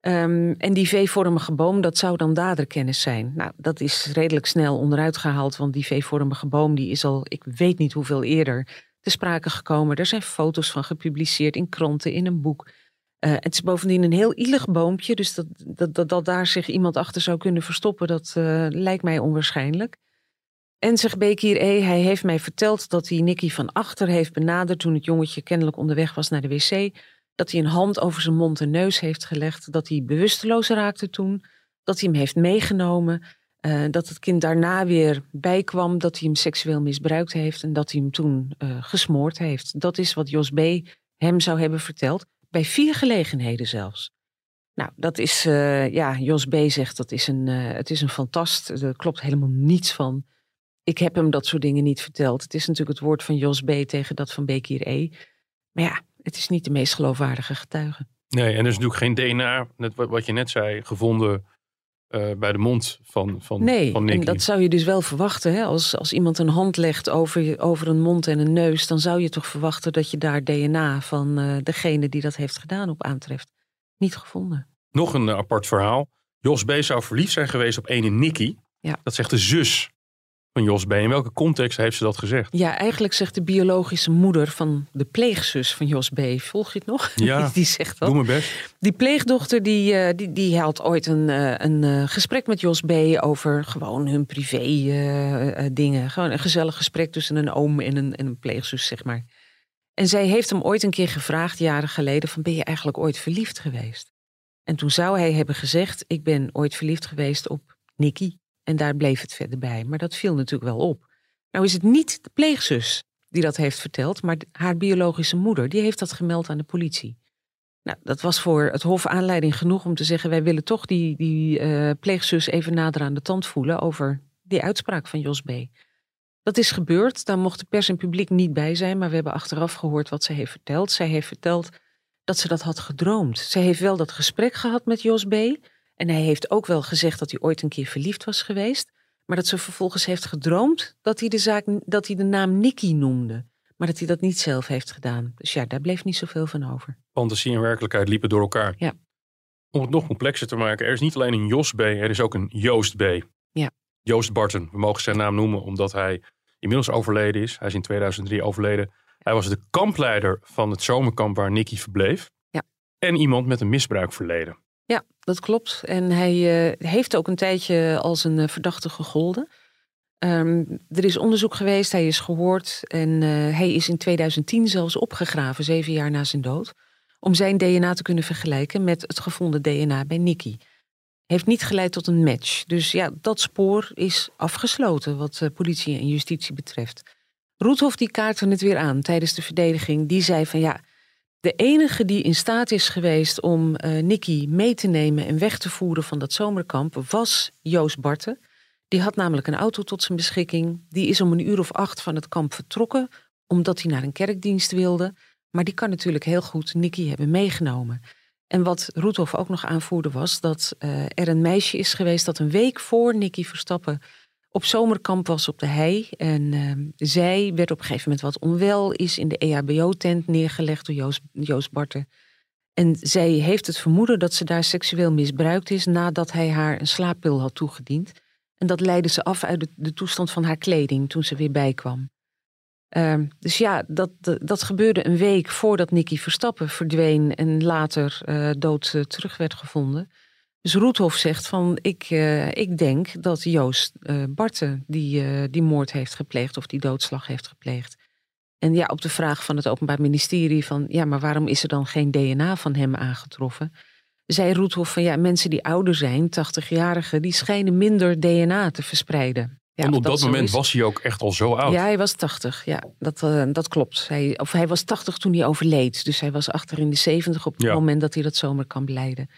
Um, en die V-vormige boom, dat zou dan daderkennis zijn. Nou, dat is redelijk snel onderuit gehaald, want die V-vormige boom die is al, ik weet niet hoeveel eerder, te sprake gekomen. Er zijn foto's van gepubliceerd in kranten, in een boek. Uh, het is bovendien een heel ielig boompje, dus dat, dat, dat, daar zich iemand achter zou kunnen verstoppen, dat uh, lijkt mij onwaarschijnlijk. En zegt Bekir E, hij heeft mij verteld dat hij Nicky van achter heeft benaderd toen het jongetje kennelijk onderweg was naar de wc. Dat hij een hand over zijn mond en neus heeft gelegd. Dat hij bewusteloos raakte toen. Dat hij hem heeft meegenomen. Uh, dat het kind daarna weer bijkwam. Dat hij hem seksueel misbruikt heeft. En dat hij hem toen uh, gesmoord heeft. Dat is wat Jos B. hem zou hebben verteld. Bij vier gelegenheden zelfs. Nou, dat is, uh, ja, Jos B. zegt dat is een, het is een fantast. Er klopt helemaal niets van ik heb hem dat soort dingen niet verteld. Het is natuurlijk het woord van Jos B. tegen dat van Bekir E. Maar ja, het is niet de meest geloofwaardige getuige. Nee, en er is natuurlijk geen DNA, net wat je net zei, gevonden uh, bij de mond van, van, nee, van Nicky. en dat zou je dus wel verwachten. Hè? Als, als iemand een hand legt over, over een mond en een neus, dan zou je toch verwachten dat je daar DNA van uh, degene die dat heeft gedaan op aantreft. Niet gevonden. Nog een uh, apart verhaal. Jos B. zou verliefd zijn geweest op ene Nicky. Ja. Dat zegt de zus van Jos B. In welke context heeft ze dat gezegd? Ja, eigenlijk zegt de biologische moeder van de pleegzus van Jos B. Volg je het nog? Ja, (laughs) die zegt dat. doe mijn best. Die pleegdochter die, uh, die, die had ooit een, uh, een uh, gesprek met Jos B. over gewoon hun privé dingen. Gewoon een gezellig gesprek tussen een oom en een, en een pleegzus, zeg maar. En zij heeft hem ooit een keer gevraagd, jaren geleden, van ben je eigenlijk ooit verliefd geweest? En toen zou hij hebben gezegd, ik ben ooit verliefd geweest op Nicky. En daar bleef het verder bij. Maar dat viel natuurlijk wel op. Nou is het niet de pleegzus die dat heeft verteld, maar haar biologische moeder. Die heeft dat gemeld aan de politie. Nou, dat was voor het Hof aanleiding genoeg om te zeggen: wij willen toch die, die uh, pleegzus even nader aan de tand voelen over die uitspraak van Jos B. Dat is gebeurd. Daar mocht de pers en publiek niet bij zijn, maar we hebben achteraf gehoord wat ze heeft verteld. Zij heeft verteld dat ze dat had gedroomd. Ze heeft wel dat gesprek gehad met Jos B. En hij heeft ook wel gezegd dat hij ooit een keer verliefd was geweest. Maar dat ze vervolgens heeft gedroomd dat hij de, zaak, dat hij de naam Nicky noemde. Maar dat hij dat niet zelf heeft gedaan. Dus ja, daar bleef niet zoveel van over. Fantasie en werkelijkheid liepen door elkaar. Ja. Om het nog complexer te maken, er is niet alleen een Jos B, er is ook een Joost B. Ja. Joost Barton, we mogen zijn naam noemen omdat hij inmiddels overleden is. Hij is in 2003 overleden. Hij was de kampleider van het zomerkamp waar Nicky verbleef. Ja. En iemand met een misbruikverleden. Ja, dat klopt. En hij uh, heeft ook een tijdje als een uh, verdachte gegolden. Um, er is onderzoek geweest, hij is gehoord en uh, hij is in 2010 zelfs opgegraven, zeven jaar na zijn dood, om zijn DNA te kunnen vergelijken met het gevonden DNA bij Nicky. Heeft niet geleid tot een match. Dus ja, dat spoor is afgesloten wat politie en justitie betreft. Roethoff die kaartte het weer aan tijdens de verdediging. Die zei van ja, de enige die in staat is geweest om uh, Nicky mee te nemen en weg te voeren van dat zomerkamp was Joost Barten. Die had namelijk een auto tot zijn beschikking. Die is om een uur of acht van het kamp vertrokken, omdat hij naar een kerkdienst wilde. Maar die kan natuurlijk heel goed Nicky hebben meegenomen. En wat Roethoff ook nog aanvoerde was dat uh, er een meisje is geweest dat een week voor Nicky Verstappen op zomerkamp was op de hei. En uh, zij werd op een gegeven moment wat onwel, is in de EHBO-tent neergelegd door Joost, Joost Barten. En zij heeft het vermoeden dat ze daar seksueel misbruikt is nadat hij haar een slaappil had toegediend. En dat leidde ze af uit de, de toestand van haar kleding toen ze weer bijkwam. Ehm, dus ja, dat, dat gebeurde een week voordat Nicky Verstappen verdween en later uh, dood uh, terug werd gevonden. Dus Roethoff zegt van, ik, uh, ik denk dat Joost Barten die, die moord heeft gepleegd of die doodslag heeft gepleegd. En ja, op de vraag van het Openbaar Ministerie van, ja, maar waarom is er dan geen DNA van hem aangetroffen? Zei Roethoff van, ja, mensen die ouder zijn, 80-jarigen, die schijnen minder DNA te verspreiden. Ja, en op dat, moment was hij ook echt al zo oud. Ja, hij was 80. Ja, dat, uh, dat klopt. Hij, of hij was 80 toen hij overleed. Dus hij was achter in de 70 op het Ja. moment dat hij dat zomaar kan beleiden.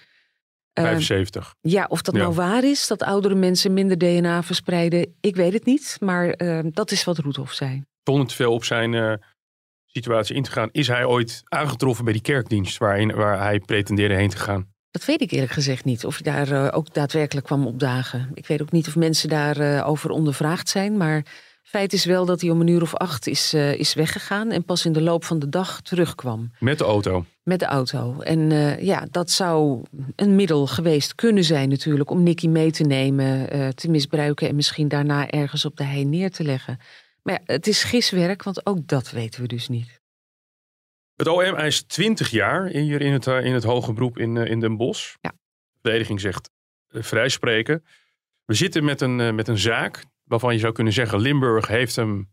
Eh, 75. ja, of dat Ja. nou waar is, dat oudere mensen minder DNA verspreiden, ik weet het niet. Maar eh, dat is wat Roethoff zei. Zonder te veel op zijn eh, situatie in te gaan. Is hij ooit aangetroffen bij die kerkdienst waarin, waar hij pretendeerde heen te gaan? Dat weet ik eerlijk gezegd niet. Of hij daar eh, ook daadwerkelijk kwam opdagen. Ik weet ook niet of mensen daarover over ondervraagd zijn. Maar feit is wel dat hij om een uur of acht is, eh, is weggegaan. En pas in de loop van de dag terugkwam. Met de auto. Met de auto. En eh, ja, dat zou een middel geweest kunnen zijn natuurlijk. Om Nicky mee te nemen, eh, te misbruiken. En misschien daarna ergens op de hei neer te leggen. Maar ja, het is giswerk, want ook dat weten we dus niet. Het OM eist 20 jaar hier in het, in het hoge beroep in, in Den Bosch. Ja. De verdediging zegt eh, vrijspreken. We zitten met een, met een zaak waarvan je zou kunnen zeggen... Limburg heeft, hem,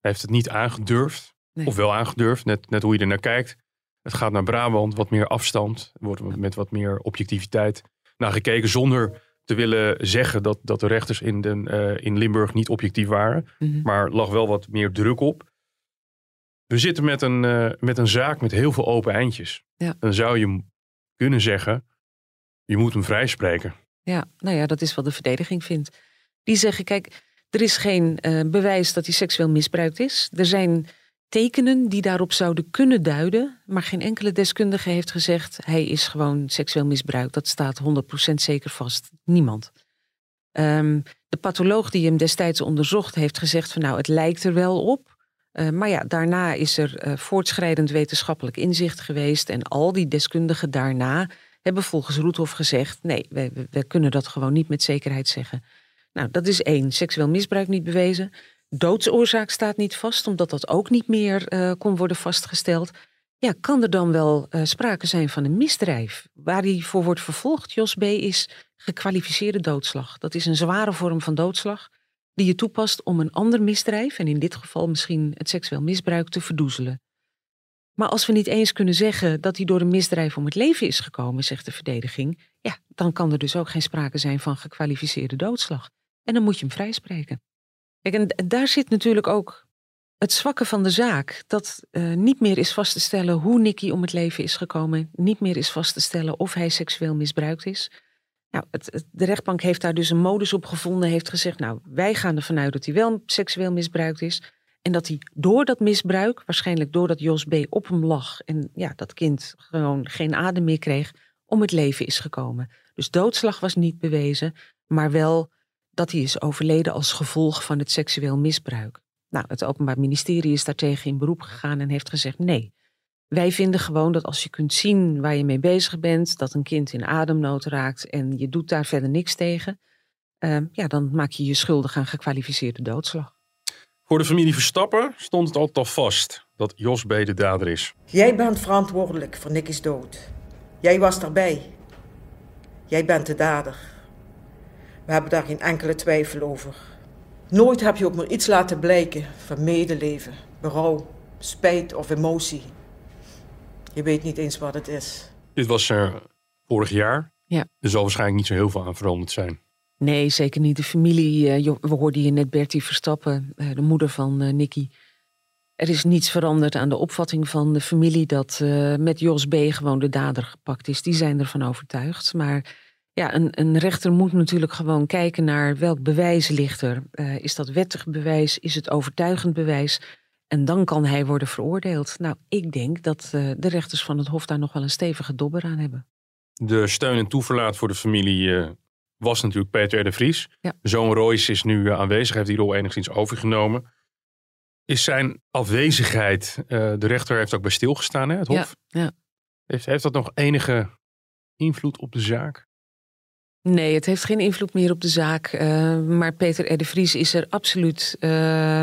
heeft het niet aangedurfd. Nee. Of wel aangedurfd, net, net hoe je er naar kijkt. Het gaat naar Brabant, wat meer afstand. Er wordt met wat meer objectiviteit naar gekeken... zonder te willen zeggen dat, dat de rechters in, den, eh, in Limburg niet objectief waren. Mhm. Maar er lag wel wat meer druk op. We zitten met een, eh, met een zaak met heel veel open eindjes. Ja. Dan zou je kunnen zeggen, je moet hem vrijspreken. Ja, nou ja, dat is wat de verdediging vindt. Die zeggen, kijk, er is geen eh, bewijs dat hij seksueel misbruikt is. Er zijn tekenen die daarop zouden kunnen duiden, maar geen enkele deskundige heeft gezegd hij is gewoon seksueel misbruikt. Dat staat 100% zeker vast. Niemand. Ehm, de patholoog die hem destijds onderzocht heeft gezegd van nou, het lijkt er wel op. Eh, maar ja, daarna is er eh, voortschrijdend wetenschappelijk inzicht geweest en al die deskundigen daarna hebben volgens Roethoff gezegd: nee, we, kunnen dat gewoon niet met zekerheid zeggen. Nou, dat is één. Seksueel misbruik niet bewezen. Doodsoorzaak staat niet vast, omdat dat ook niet meer eh, kon worden vastgesteld. Ja, kan er dan wel eh, sprake zijn van een misdrijf? Waar hij voor wordt vervolgd, Jos B., is gekwalificeerde doodslag. Dat is een zware vorm van doodslag die je toepast om een ander misdrijf, en in dit geval misschien het seksueel misbruik, te verdoezelen. Maar als we niet eens kunnen zeggen dat hij door een misdrijf om het leven is gekomen, zegt de verdediging, ja, dan kan er dus ook geen sprake zijn van gekwalificeerde doodslag. En dan moet je hem vrijspreken. Kijk, en daar zit natuurlijk ook het zwakke van de zaak. Dat eh, niet meer is vast te stellen hoe Nicky om het leven is gekomen. Niet meer is vast te stellen of hij seksueel misbruikt is. Nou, het- de rechtbank heeft daar dus een modus op gevonden. Heeft gezegd, nou, wij gaan ervan uit dat hij wel seksueel misbruikt is. En dat hij door dat misbruik, waarschijnlijk doordat Jos B. op hem lag... en ja, dat kind gewoon geen adem meer kreeg, om het leven is gekomen. Dus doodslag was niet bewezen, maar wel dat hij is overleden als gevolg van het seksueel misbruik. Nou, het Openbaar Ministerie is daartegen in beroep gegaan en heeft gezegd nee. Wij vinden gewoon dat als je kunt zien waar je mee bezig bent, dat een kind in ademnood raakt en je doet daar verder niks tegen, eh, ja, dan maak je je schuldig aan gekwalificeerde doodslag. Voor de familie Verstappen stond het altijd al vast dat Jos B. de dader is. Jij bent verantwoordelijk voor Nicky's dood. Jij was erbij. Jij bent de dader. We hebben daar geen enkele twijfel over. Nooit heb je ook maar iets laten blijken van medeleven, berouw, spijt of emotie. Je weet niet eens wat het is. Dit was eh, vorig jaar. Ja. Er zal waarschijnlijk niet zo heel veel aan veranderd zijn. Nee, zeker niet. De familie, eh, we hoorden hier net Bertie Verstappen, eh, de moeder van eh, Nicky. Er is niets veranderd aan de opvatting van de familie dat eh, met Jos B. gewoon de dader gepakt is. Die zijn ervan overtuigd. Maar ja, een, een rechter moet natuurlijk gewoon kijken naar welk bewijs ligt er. Eh, is dat wettig bewijs? Is het overtuigend bewijs? En dan kan hij worden veroordeeld. Nou, ik denk dat eh, de rechters van het Hof daar nog wel een stevige dobber aan hebben. De steun en toeverlaat voor de familie eh, was natuurlijk Peter R. de Vries. Ja. Zoon Royce is nu aanwezig, heeft die rol enigszins overgenomen. Is zijn afwezigheid, de rechter heeft ook bij stilgestaan, hè, het Hof. Ja, ja. Heeft, heeft dat nog enige invloed op de zaak? Nee, het heeft geen invloed meer op de zaak. Uh, maar Peter R. de Vries is er absoluut uh,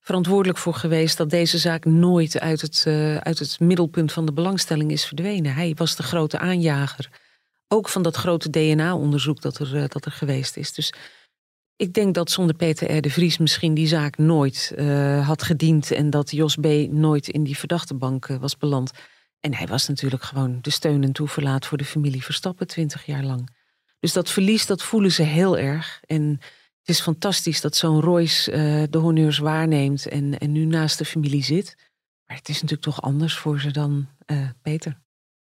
verantwoordelijk voor geweest dat deze zaak nooit uit het, uh, uit het middelpunt van de belangstelling is verdwenen. Hij was de grote aanjager. Ook van dat grote DNA-onderzoek dat er, dat er geweest is. Dus ik denk dat zonder Peter R. de Vries misschien die zaak nooit had gediend. En dat Jos B. nooit in die verdachtebank was beland. En hij was natuurlijk gewoon de steun en toeverlaat voor de familie Verstappen twintig jaar lang. Dus dat verlies, dat voelen ze heel erg. En het is fantastisch dat zo'n Royce uh, de honneurs waarneemt en, en nu naast de familie zit. Maar het is natuurlijk toch anders voor ze dan uh, Peter.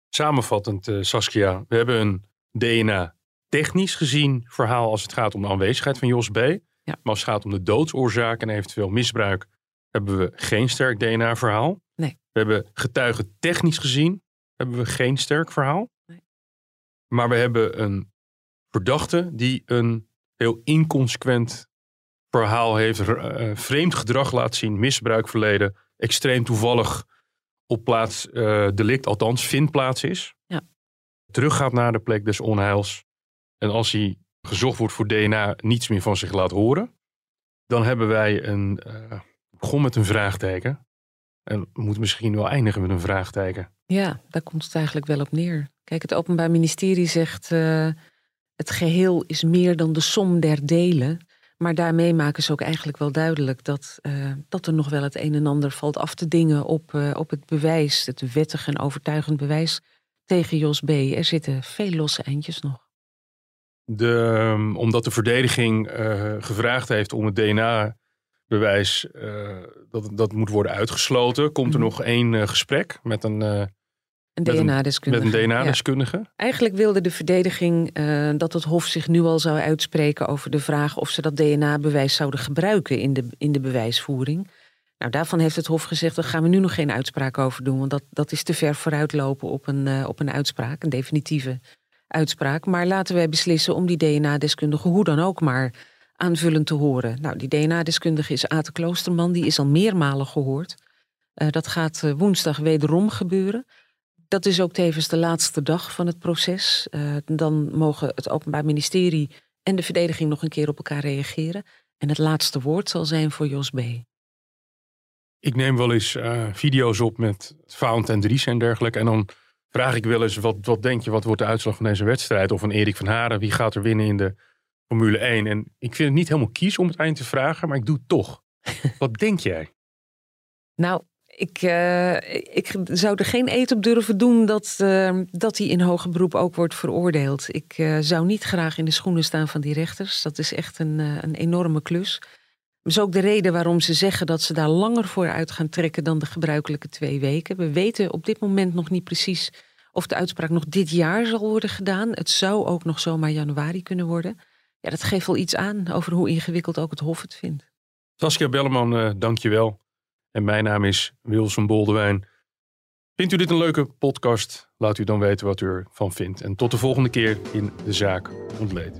Samenvattend, uh, Saskia, we hebben een DNA technisch gezien verhaal als het gaat om de aanwezigheid van Jos B. Ja. Maar als het gaat om de doodsoorzaak en eventueel misbruik, hebben we geen sterk DNA-verhaal. Nee. We hebben getuigen technisch gezien, hebben we geen sterk verhaal. Nee. Maar we hebben een verdachte die een heel inconsequent verhaal heeft, uh, vreemd gedrag laat zien, misbruik verleden, extreem toevallig op plaats uh, delict, althans vindplaats is. Ja. Teruggaat naar de plek des onheils. En als hij gezocht wordt voor DNA, niets meer van zich laat horen. Dan hebben wij een. Uh, begon met een vraagteken. En moet misschien wel eindigen met een vraagteken. Ja, daar komt het eigenlijk wel op neer. Kijk, het Openbaar Ministerie zegt. Uh, het geheel is meer dan de som der delen. Maar daarmee maken ze ook eigenlijk wel duidelijk dat, uh, dat er nog wel het een en ander valt af te dingen op, uh, op het bewijs, het wettig en overtuigend bewijs tegen Jos B. Er zitten veel losse eindjes nog. De, um, omdat de verdediging uh, gevraagd heeft om het DNA-bewijs dat, dat moet worden uitgesloten, komt er mm. nog één gesprek met een een DNA-deskundige. Met een DNA-deskundige? Ja. Eigenlijk wilde de verdediging uh, dat het Hof zich nu al zou uitspreken over de vraag of ze dat DNA-bewijs zouden gebruiken in de, in de bewijsvoering. Nou, daarvan heeft het Hof gezegd, daar gaan we nu nog geen uitspraak over doen, want dat, dat is te ver vooruitlopen op een, uh, op een uitspraak, een definitieve uitspraak. Maar laten wij beslissen om die DNA-deskundige hoe dan ook maar aanvullend te horen. Nou, die DNA-deskundige is Ate Kloosterman, die is al meermalen gehoord. Uh, dat gaat woensdag wederom gebeuren. Dat is ook tevens de laatste dag van het proces. Uh, dan mogen het Openbaar Ministerie en de verdediging nog een keer op elkaar reageren. En het laatste woord zal zijn voor Jos B. Ik neem wel eens uh, video's op met Fount en Dries en dergelijke. En dan vraag ik wel eens, wat, wat denk je, wat wordt de uitslag van deze wedstrijd? Of van Erik van Haren, wie gaat er winnen in de Formule 1? En ik vind het niet helemaal kies om het eind te vragen, maar ik doe het toch. (laughs) wat denk jij? Nou, ik, uh, ik zou er geen eet op durven doen dat, uh, dat hij in hoger beroep ook wordt veroordeeld. Ik uh, zou niet graag in de schoenen staan van die rechters. Dat is echt een, een enorme klus. Dat is ook de reden waarom ze zeggen dat ze daar langer voor uit gaan trekken dan de gebruikelijke twee weken. We weten op dit moment nog niet precies of de uitspraak nog dit jaar zal worden gedaan. Het zou ook nog zomaar januari kunnen worden. Ja, dat geeft wel iets aan over hoe ingewikkeld ook het Hof het vindt. Saskia Belleman, dank je wel. En mijn naam is Wilson Boldewijn. Vindt u dit een leuke podcast? Laat u dan weten wat u ervan vindt. En tot de volgende keer in De Zaak Ontleed.